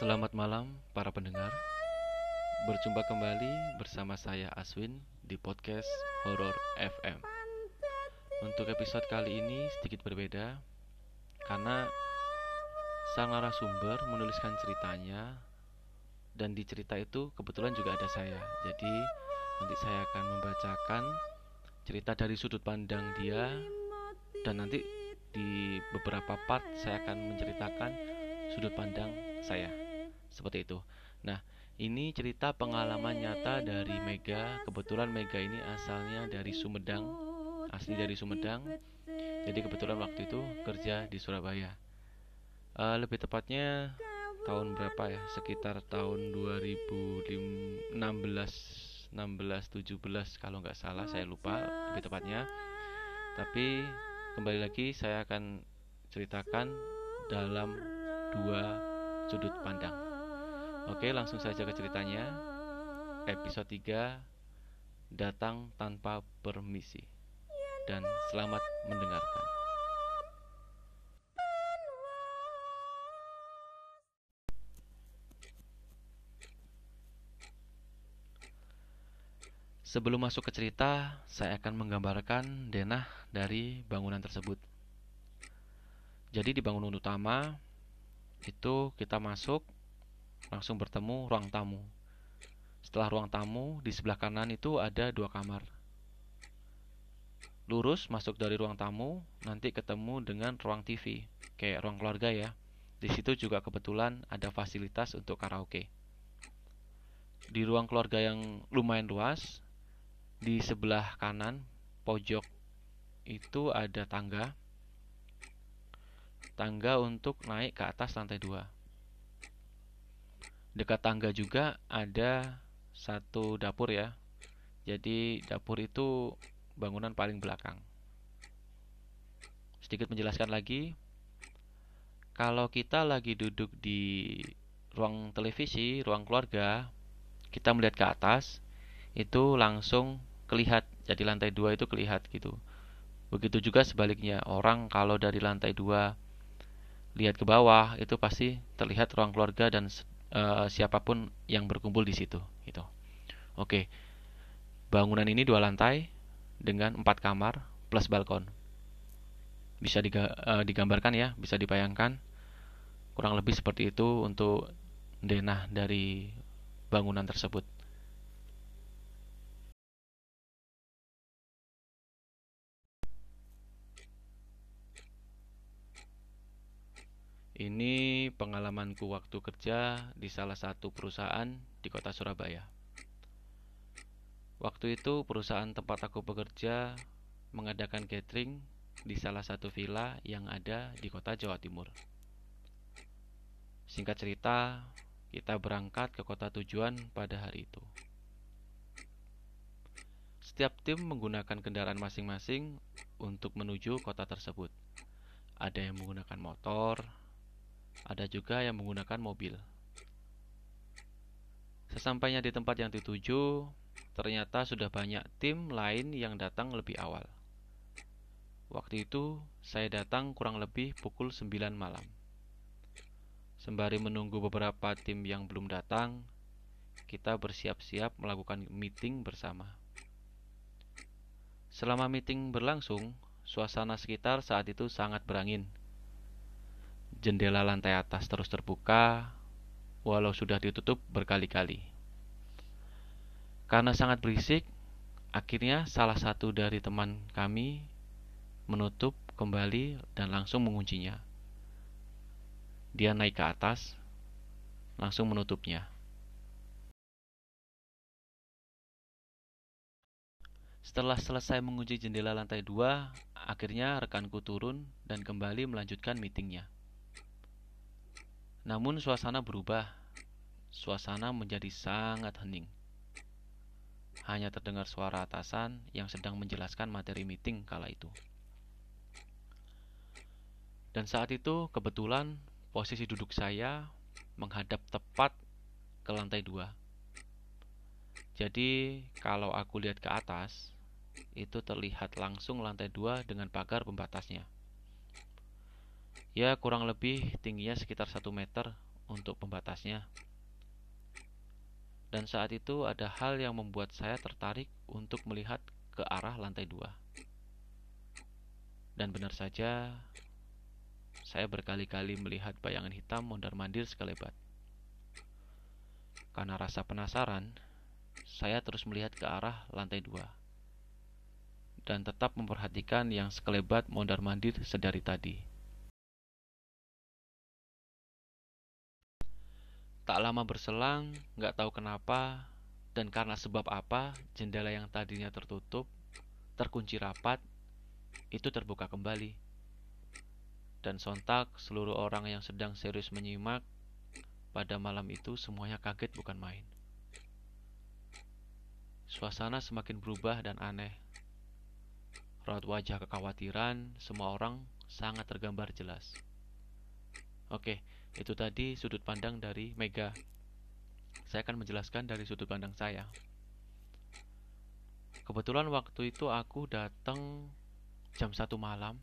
Selamat malam para pendengar. Berjumpa kembali bersama saya Aswin di podcast Horror FM. Untuk episode kali ini sedikit berbeda karena sang narasumber menuliskan ceritanya dan di cerita itu kebetulan juga ada saya. Jadi nanti saya akan membacakan cerita dari sudut pandang dia dan nanti di beberapa part saya akan menceritakan sudut pandang saya. Seperti itu. Nah, ini cerita pengalaman nyata dari Mega. Kebetulan Mega ini asalnya dari Sumedang, asli dari Sumedang. Jadi kebetulan waktu itu kerja di Surabaya. Uh, lebih tepatnya tahun berapa ya? Sekitar tahun 2016 16 17 kalau nggak salah saya lupa lebih tepatnya. Tapi kembali lagi saya akan ceritakan dalam dua sudut pandang. Oke, langsung saja ke ceritanya. Episode 3 Datang tanpa permisi. Dan selamat mendengarkan. Sebelum masuk ke cerita, saya akan menggambarkan denah dari bangunan tersebut. Jadi di bangunan utama itu kita masuk langsung bertemu ruang tamu. Setelah ruang tamu, di sebelah kanan itu ada dua kamar. Lurus masuk dari ruang tamu, nanti ketemu dengan ruang TV, kayak ruang keluarga ya. Di situ juga kebetulan ada fasilitas untuk karaoke. Di ruang keluarga yang lumayan luas, di sebelah kanan pojok itu ada tangga tangga untuk naik ke atas lantai dua dekat tangga juga ada satu dapur ya. Jadi dapur itu bangunan paling belakang. Sedikit menjelaskan lagi kalau kita lagi duduk di ruang televisi ruang keluarga kita melihat ke atas itu langsung kelihat. Jadi lantai dua itu kelihat gitu. Begitu juga sebaliknya orang kalau dari lantai dua lihat ke bawah itu pasti terlihat ruang keluarga dan uh, siapa pun yang berkumpul di situ gitu. Oke. Bangunan ini dua lantai dengan empat kamar plus balkon. Bisa diga, uh, digambarkan ya bisa dibayangkan. Kurang lebih seperti itu untuk denah dari bangunan tersebut Ini pengalamanku waktu kerja di salah satu perusahaan di kota Surabaya. Waktu itu perusahaan tempat aku bekerja mengadakan catering di salah satu villa yang ada di kota Jawa Timur. Singkat cerita, kita berangkat ke kota tujuan pada hari itu. Setiap tim menggunakan kendaraan masing-masing untuk menuju kota tersebut. Ada yang menggunakan motor, ada juga yang menggunakan mobil. Sesampainya di tempat yang dituju, ternyata sudah banyak tim lain yang datang lebih awal. Waktu itu, saya datang kurang lebih pukul 9 malam. Sembari menunggu beberapa tim yang belum datang, kita bersiap-siap melakukan meeting bersama. Selama meeting berlangsung, suasana sekitar saat itu sangat berangin Jendela lantai atas terus terbuka, walau sudah ditutup berkali-kali. Karena sangat berisik, akhirnya salah satu dari teman kami menutup kembali dan langsung menguncinya. Dia naik ke atas, langsung menutupnya. Setelah selesai mengunci jendela lantai dua, akhirnya rekanku turun dan kembali melanjutkan meetingnya. Namun suasana berubah. Suasana menjadi sangat hening. Hanya terdengar suara atasan yang sedang menjelaskan materi meeting kala itu. Dan saat itu kebetulan posisi duduk saya menghadap tepat ke lantai dua. Jadi kalau aku lihat ke atas, itu terlihat langsung lantai dua dengan pagar pembatasnya. Ya kurang lebih tingginya sekitar 1 meter untuk pembatasnya. Dan saat itu ada hal yang membuat saya tertarik untuk melihat ke arah lantai dua. Dan benar saja, saya berkali-kali melihat bayangan hitam mondar-mandir sekelebat. Karena rasa penasaran, saya terus melihat ke arah lantai dua dan tetap memperhatikan yang sekelebat mondar-mandir sedari tadi. Tak lama berselang, nggak tahu kenapa dan karena sebab apa, jendela yang tadinya tertutup, terkunci rapat, itu terbuka kembali. Dan sontak seluruh orang yang sedang serius menyimak pada malam itu semuanya kaget bukan main. Suasana semakin berubah dan aneh. Raut wajah kekhawatiran semua orang sangat tergambar jelas. Oke, itu tadi sudut pandang dari Mega. Saya akan menjelaskan dari sudut pandang saya. Kebetulan waktu itu aku datang jam satu malam.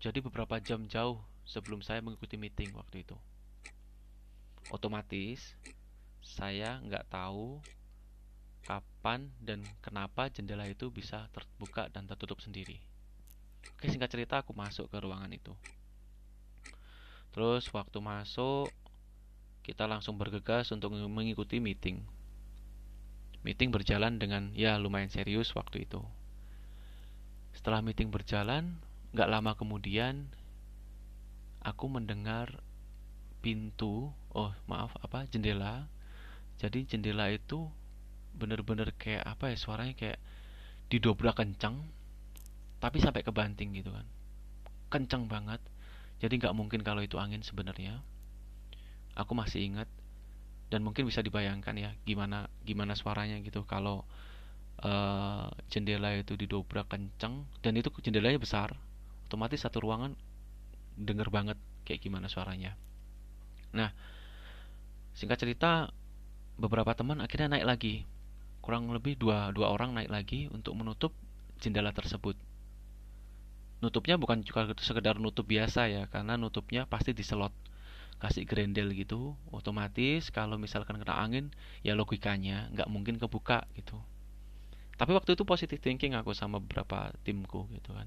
Jadi beberapa jam jauh sebelum saya mengikuti meeting waktu itu. Otomatis saya nggak tahu kapan dan kenapa jendela itu bisa terbuka dan tertutup sendiri. Oke, singkat cerita aku masuk ke ruangan itu. Terus waktu masuk kita langsung bergegas untuk mengikuti meeting. Meeting berjalan dengan ya lumayan serius waktu itu. Setelah meeting berjalan, nggak lama kemudian aku mendengar pintu, oh maaf apa jendela. Jadi jendela itu bener-bener kayak apa ya suaranya kayak didobrak kencang, tapi sampai kebanting gitu kan, kencang banget jadi nggak mungkin kalau itu angin sebenarnya. Aku masih ingat dan mungkin bisa dibayangkan ya gimana gimana suaranya gitu kalau uh, jendela itu didobrak kencang dan itu jendelanya besar, otomatis satu ruangan denger banget kayak gimana suaranya. Nah, singkat cerita beberapa teman akhirnya naik lagi kurang lebih dua, dua orang naik lagi untuk menutup jendela tersebut nutupnya bukan juga sekedar nutup biasa ya karena nutupnya pasti diselot. Kasih grendel gitu otomatis kalau misalkan kena angin ya logikanya nggak mungkin kebuka gitu. Tapi waktu itu positive thinking aku sama beberapa timku gitu kan.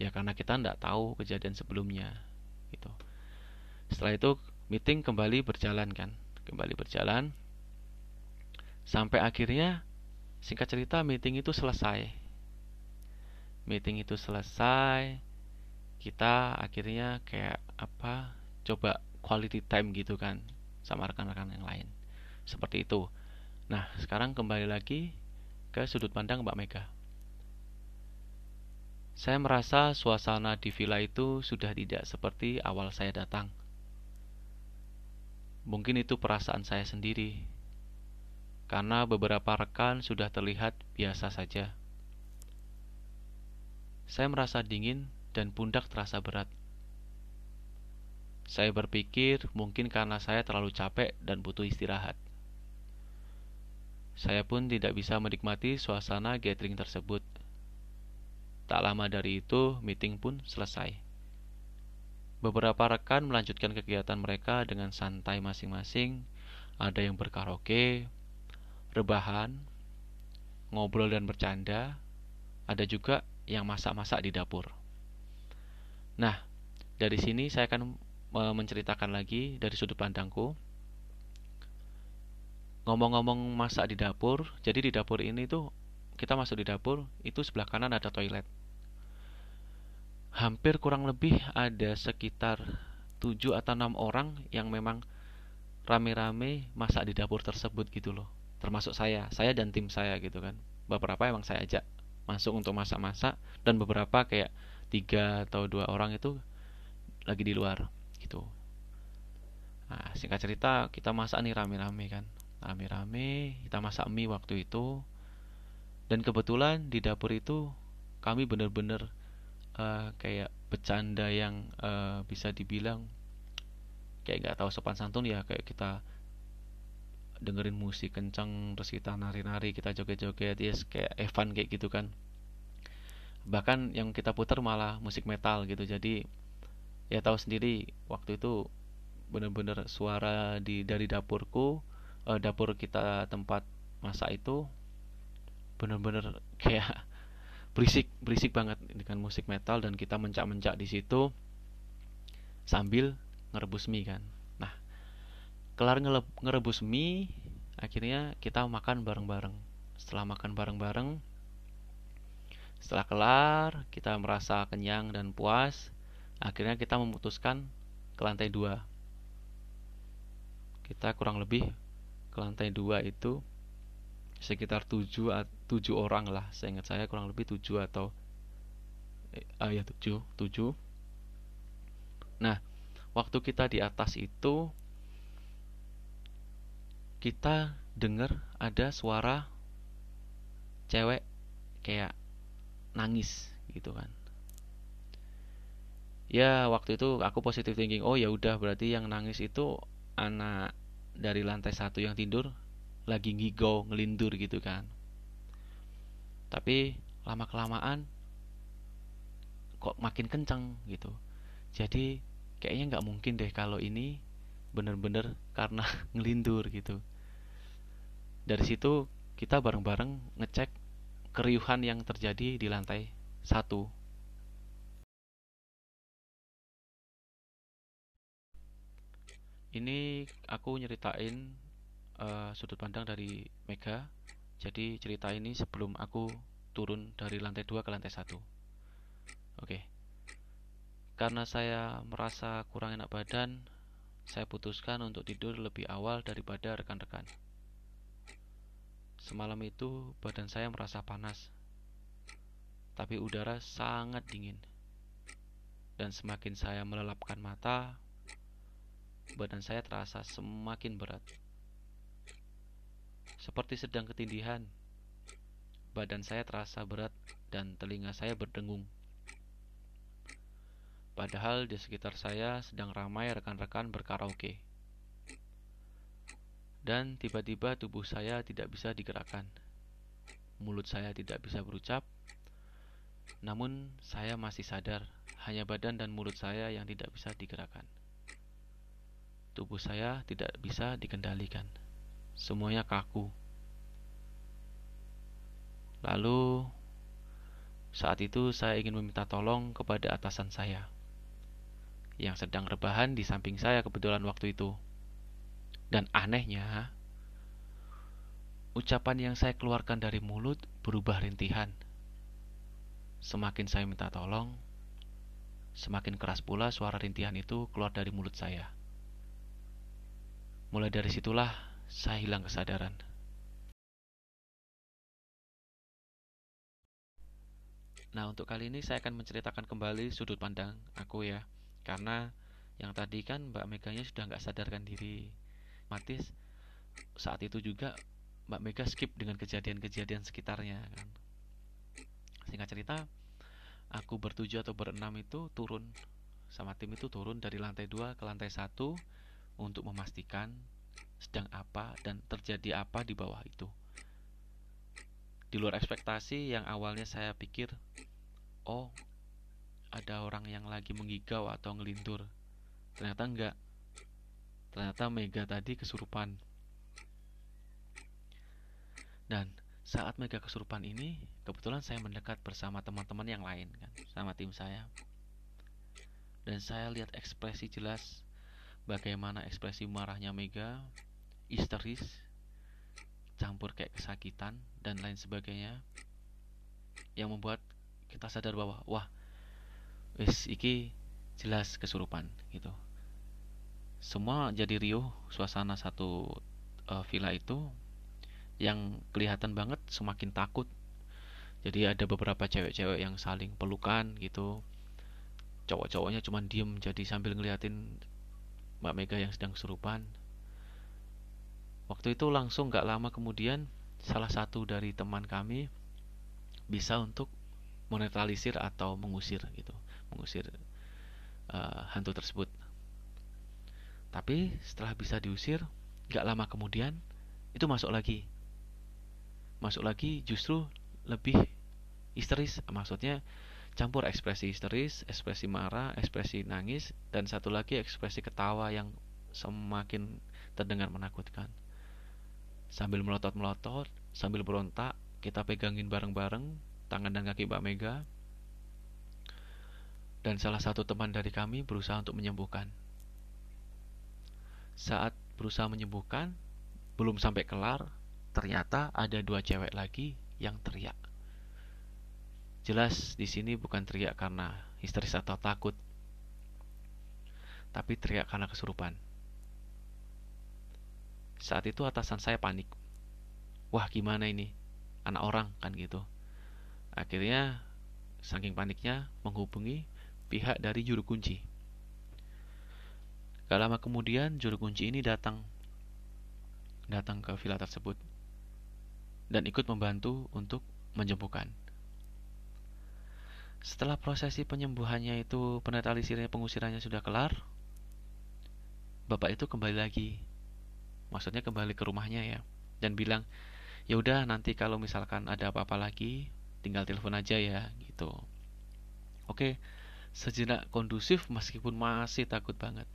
Ya karena kita nggak tahu kejadian sebelumnya gitu. Setelah itu meeting kembali berjalan kan kembali berjalan. Sampai akhirnya singkat cerita meeting itu selesai meeting itu selesai kita akhirnya kayak apa coba quality time gitu kan sama rekan-rekan yang lain. Seperti itu. Nah sekarang kembali lagi ke sudut pandang Mbak Mega. Saya merasa suasana di villa itu sudah tidak seperti awal saya datang. Mungkin itu perasaan saya sendiri. Karena beberapa rekan sudah terlihat biasa saja saya merasa dingin dan pundak terasa berat. Saya berpikir mungkin karena saya terlalu capek dan butuh istirahat. Saya pun tidak bisa menikmati suasana gathering tersebut. Tak lama dari itu, meeting pun selesai. Beberapa rekan melanjutkan kegiatan mereka dengan santai masing-masing. Ada yang berkaraoke, rebahan, ngobrol dan bercanda. Ada juga yang masak-masak di dapur. Nah, dari sini saya akan menceritakan lagi dari sudut pandangku. Ngomong-ngomong masak di dapur, jadi di dapur ini tuh kita masuk di dapur, itu sebelah kanan ada toilet. Hampir kurang lebih ada sekitar 7 atau 6 orang yang memang rame-rame masak di dapur tersebut gitu loh. Termasuk saya, saya dan tim saya gitu kan. Beberapa emang saya ajak masuk untuk masak-masak dan beberapa kayak tiga atau dua orang itu lagi di luar gitu. Nah singkat cerita kita masak nih rame-rame kan. Rame-rame kita masak mie waktu itu. Dan kebetulan di dapur itu kami bener-bener uh, kayak bercanda yang uh, bisa dibilang kayak nggak tahu sopan santun ya kayak kita dengerin musik kencang terus kita nari-nari kita joget-joget yes kayak Evan kayak gitu kan. Bahkan yang kita putar malah musik metal gitu. Jadi ya tahu sendiri waktu itu bener-bener suara di dari dapurku uh, dapur kita tempat masak itu bener-bener kayak berisik berisik banget dengan musik metal dan kita mencak-mencak di situ sambil ngerebus mie kan kelar ngerebus mie akhirnya kita makan bareng-bareng. Setelah makan bareng-bareng setelah kelar kita merasa kenyang dan puas akhirnya kita memutuskan ke lantai dua. Kita kurang lebih ke lantai dua itu sekitar tujuh tujuh orang lah. Saya ingat saya kurang lebih tujuh atau eh, ah ya tujuh tujuh. Nah, waktu kita di atas itu kita dengar ada suara cewek kayak nangis gitu kan. Ya, waktu itu aku positif thinking, oh ya udah berarti yang nangis itu anak dari lantai satu yang tidur lagi ngigau ngelindur gitu kan. Tapi lama kelamaan kok makin kencang gitu jadi kayaknya nggak mungkin deh kalau ini bener-bener karena ngelindur gitu dari situ kita bareng-bareng ngecek keriuhan yang terjadi di lantai satu ini aku nyeritain uh, sudut pandang dari Mega jadi cerita ini sebelum aku turun dari lantai 2 ke lantai 1 oke. Karena saya merasa kurang enak badan, saya putuskan untuk tidur lebih awal daripada rekan-rekan. Semalam itu badan saya merasa panas, tapi udara sangat dingin. Dan semakin saya melelapkan mata, badan saya terasa semakin berat. Seperti sedang ketindihan, badan saya terasa berat dan telinga saya berdengung. Padahal di sekitar saya sedang ramai rekan-rekan berkaraoke. Dan tiba-tiba tubuh saya tidak bisa digerakkan. Mulut saya tidak bisa berucap. Namun saya masih sadar, hanya badan dan mulut saya yang tidak bisa digerakkan. Tubuh saya tidak bisa dikendalikan. Semuanya kaku. Lalu saat itu saya ingin meminta tolong kepada atasan saya yang sedang rebahan di samping saya kebetulan waktu itu. Dan anehnya, ucapan yang saya keluarkan dari mulut berubah rintihan. Semakin saya minta tolong, semakin keras pula suara rintihan itu keluar dari mulut saya. Mulai dari situlah saya hilang kesadaran. Nah, untuk kali ini saya akan menceritakan kembali sudut pandang aku ya karena yang tadi kan Mbak Meganya sudah nggak sadarkan diri matis saat itu juga Mbak Mega skip dengan kejadian-kejadian sekitarnya kan singkat cerita aku bertujuh atau berenam itu turun sama tim itu turun dari lantai 2 ke lantai 1 untuk memastikan sedang apa dan terjadi apa di bawah itu di luar ekspektasi yang awalnya saya pikir oh ada orang yang lagi menggigau atau ngelindur. Ternyata enggak. Ternyata Mega tadi kesurupan. Dan saat Mega kesurupan ini, kebetulan saya mendekat bersama teman-teman yang lain kan, sama tim saya. Dan saya lihat ekspresi jelas bagaimana ekspresi marahnya Mega, histeris, campur kayak kesakitan dan lain sebagainya yang membuat kita sadar bahwa wah wis iki jelas kesurupan gitu semua jadi riuh suasana satu uh, villa itu yang kelihatan banget semakin takut. Jadi ada beberapa cewek-cewek yang saling pelukan gitu. Cowok-cowoknya cuma diem jadi sambil ngeliatin Mbak Mega yang sedang kesurupan. Waktu itu langsung gak lama kemudian salah satu dari teman kami bisa untuk menetralisir atau mengusir gitu mengusir uh, hantu tersebut. Tapi setelah bisa diusir, gak lama kemudian itu masuk lagi. Masuk lagi justru lebih histeris, maksudnya campur ekspresi histeris, ekspresi marah, ekspresi nangis, dan satu lagi ekspresi ketawa yang semakin terdengar menakutkan. Sambil melotot-melotot, sambil berontak, kita pegangin bareng-bareng tangan dan kaki Mbak Mega. Dan salah satu teman dari kami berusaha untuk menyembuhkan. Saat berusaha menyembuhkan, belum sampai kelar, ternyata ada dua cewek lagi yang teriak. Jelas di sini bukan teriak karena histeris atau takut, tapi teriak karena kesurupan. Saat itu atasan saya panik. Wah, gimana ini? Anak orang kan gitu. Akhirnya saking paniknya menghubungi pihak dari juru kunci. Gak lama kemudian juru kunci ini datang datang ke villa tersebut dan ikut membantu untuk menyembuhkan. Setelah prosesi penyembuhannya itu penetralisirnya pengusirannya sudah kelar, bapak itu kembali lagi, maksudnya kembali ke rumahnya ya, dan bilang, ya udah nanti kalau misalkan ada apa-apa lagi, tinggal telepon aja ya, gitu. Oke, sejenak kondusif meskipun masih takut banget.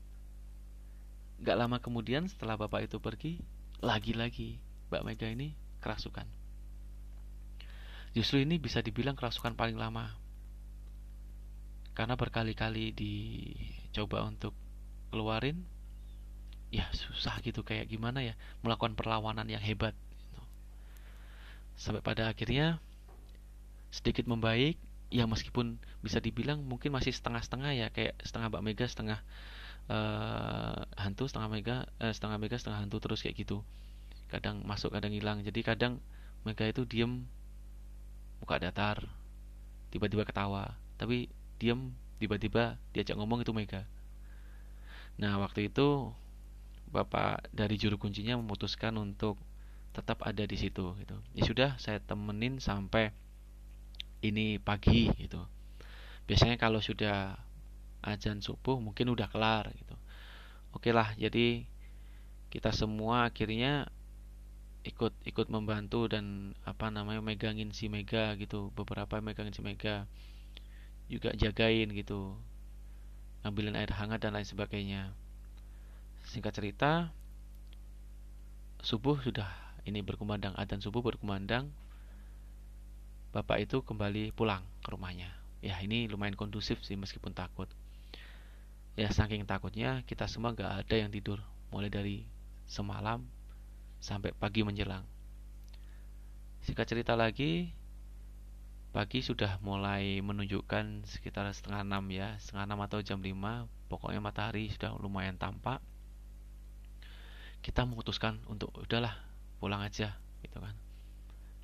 Gak lama kemudian setelah bapak itu pergi, lagi-lagi Mbak Mega ini kerasukan. Justru ini bisa dibilang kerasukan paling lama karena berkali-kali dicoba untuk keluarin ya susah gitu kayak gimana ya melakukan perlawanan yang hebat gitu. sampai pada akhirnya sedikit membaik ya meskipun bisa dibilang mungkin masih setengah-setengah ya kayak setengah Mbak Mega setengah uh, hantu setengah Mega uh, setengah Mega setengah hantu terus kayak gitu. Kadang masuk kadang hilang. Jadi kadang Mega itu diem muka datar tiba-tiba ketawa. Tapi diam tiba-tiba diajak ngomong itu Mega. Nah waktu itu bapak dari juru kuncinya memutuskan untuk tetap ada di situ gitu. Ya sudah saya temenin sampai ini pagi gitu. Biasanya kalau sudah ajan subuh mungkin udah kelar gitu. Oke lah jadi kita semua akhirnya ikut ikut membantu dan apa namanya megangin si Mega gitu. Beberapa megangin si Mega juga jagain gitu. Ngambilin air hangat dan lain sebagainya. Singkat cerita subuh sudah ini berkumandang adzan subuh berkumandang. Bapak itu kembali pulang ke rumahnya. Ya ini lumayan kondusif sih meskipun takut ya saking takutnya kita semua gak ada yang tidur mulai dari semalam sampai pagi menjelang. Singkat cerita lagi Pagi sudah mulai menunjukkan sekitar setengah enam ya Setengah enam atau jam lima Pokoknya matahari sudah lumayan tampak. Kita memutuskan untuk udahlah pulang aja gitu kan.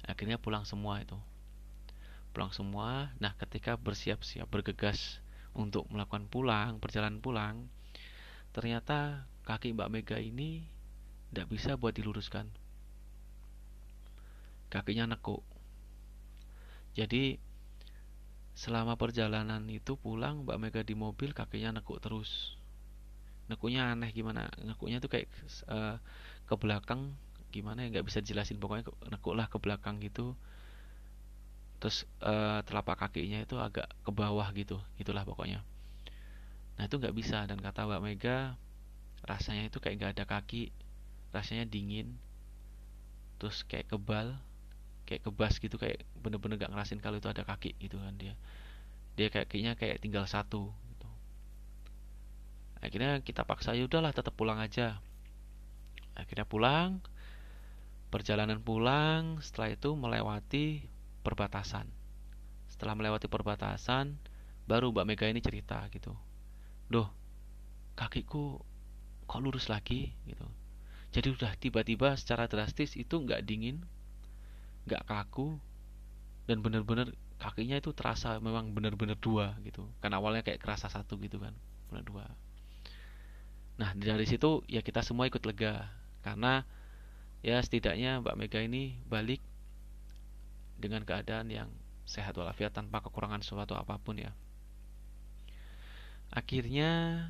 Akhirnya pulang semua itu. Pulang semua Nah ketika bersiap-siap bergegas untuk melakukan pulang Perjalanan pulang Ternyata kaki Mbak Mega ini Tidak bisa buat diluruskan Kakinya nekuk jadi selama perjalanan itu pulang Mbak Mega di mobil kakinya nekuk terus. Nekuknya aneh gimana? Nekuknya tuh kayak uh, ke belakang gimana ya nggak bisa jelasin pokoknya nekuklah ke belakang gitu. Terus uh, telapak kakinya itu agak ke bawah gitu, gitulah pokoknya. Nah itu nggak bisa dan kata Mbak Mega rasanya itu kayak nggak ada kaki, rasanya dingin, terus kayak kebal, kayak kebas gitu kayak bener-bener gak ngerasin kalau itu ada kaki gitu kan dia dia kayak kayaknya kayak tinggal satu gitu. akhirnya kita paksa ya udahlah tetap pulang aja akhirnya pulang perjalanan pulang setelah itu melewati perbatasan. Setelah melewati perbatasan baru Mbak Mega ini cerita gitu. Doh kakiku kok lurus lagi gitu. Jadi udah tiba-tiba secara drastis itu nggak dingin nggak kaku dan bener-bener kakinya itu terasa memang bener-bener dua gitu. Kan awalnya kayak kerasa satu gitu kan bener dua. Nah dari situ ya kita semua ikut lega. Karena ya setidaknya Mbak Mega ini balik dengan keadaan yang sehat walafiat tanpa kekurangan suatu apa pun ya akhirnya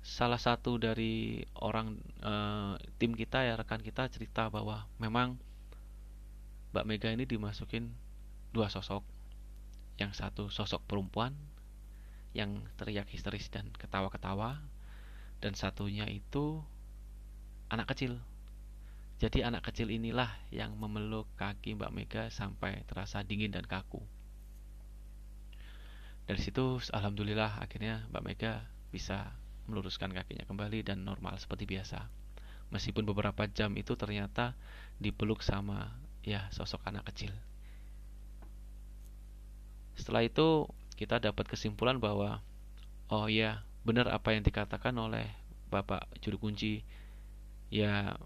salah satu dari orang e, tim kita ya rekan kita cerita bahwa memang Mbak Mega ini dimasukin dua sosok. Yang satu sosok perempuan yang teriak histeris dan ketawa-ketawa dan satunya itu anak kecil. Jadi anak kecil inilah yang memeluk kaki Mbak Mega sampai terasa dingin dan kaku. Dari situ alhamdulillah akhirnya Mbak Mega bisa meluruskan kakinya kembali dan normal seperti biasa. Meskipun beberapa jam itu ternyata dipeluk sama ya sosok anak kecil. Setelah itu kita dapat kesimpulan bahwa oh ya benar apa yang dikatakan oleh Bapak juru kunci ya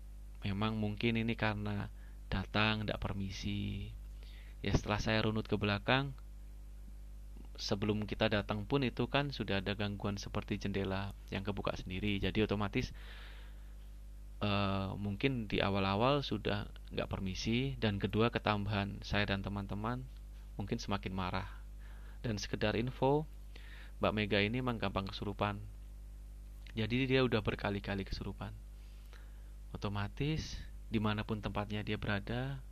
memang mungkin ini karena datang tidak permisi. Ya setelah saya runut ke belakang sebelum kita datang pun itu kan sudah ada gangguan seperti jendela yang kebuka sendiri. Jadi otomatis uh, mungkin di awal-awal sudah nggak permisi. Dan kedua ketambahan saya dan teman-teman mungkin semakin marah. Dan sekedar info Mbak Mega ini memang gampang kesurupan. Jadi dia udah berkali-kali kesurupan otomatis di mana pun tempatnya dia berada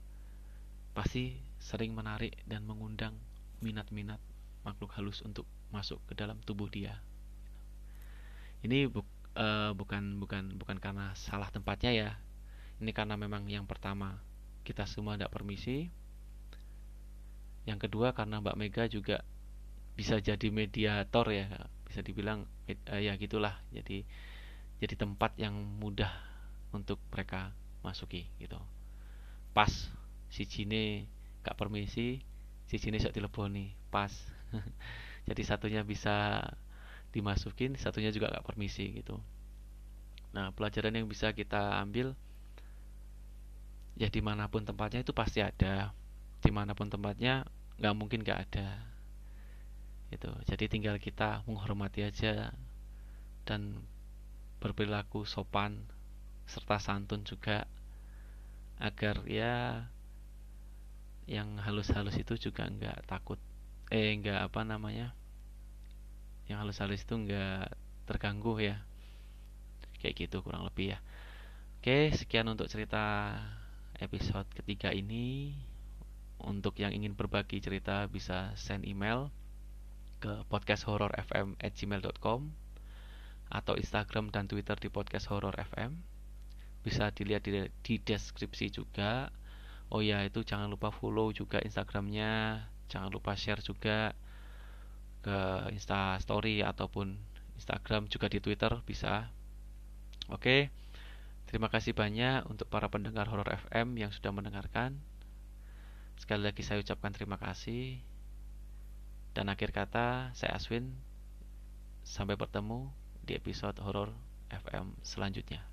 pasti sering menarik dan mengundang minat-minat makhluk halus untuk masuk ke dalam tubuh dia. Ini bu, uh, bukan bukan bukan karena salah tempatnya ya. Ini karena memang yang pertama kita semua tidak permisi. Yang kedua karena Mbak Mega juga bisa jadi mediator ya, bisa dibilang uh, ya gitulah. Jadi jadi tempat yang mudah untuk mereka masuki gitu. Pas si Cine gak permisi si Cine sok teleponi pas. Jadi satunya bisa dimasukin satunya juga gak permisi gitu. Nah pelajaran yang bisa kita ambil ya di mana pun tempatnya itu pasti ada. Di mana pun tempatnya nggak mungkin gak ada. Itu jadi tinggal kita menghormati aja dan berperilaku sopan serta santun juga agar ya yang halus-halus itu juga nggak takut. Eh nggak apa namanya yang halus-halus itu nggak terganggu ya. Kayak gitu kurang lebih ya. Oke sekian untuk cerita episode ketiga ini. Untuk yang ingin berbagi cerita bisa send email ke podcasthorrorfm@gmail.com atau Instagram dan Twitter di podcast horror FM bisa dilihat di, di deskripsi juga. Oh ya itu jangan lupa follow juga instagramnya. Jangan lupa share juga ke insta story ataupun instagram juga di twitter bisa. Oke terima kasih banyak untuk para pendengar horror fm yang sudah mendengarkan. Sekali lagi saya ucapkan terima kasih. Dan akhir kata saya Aswin. Sampai bertemu di episode horror FM selanjutnya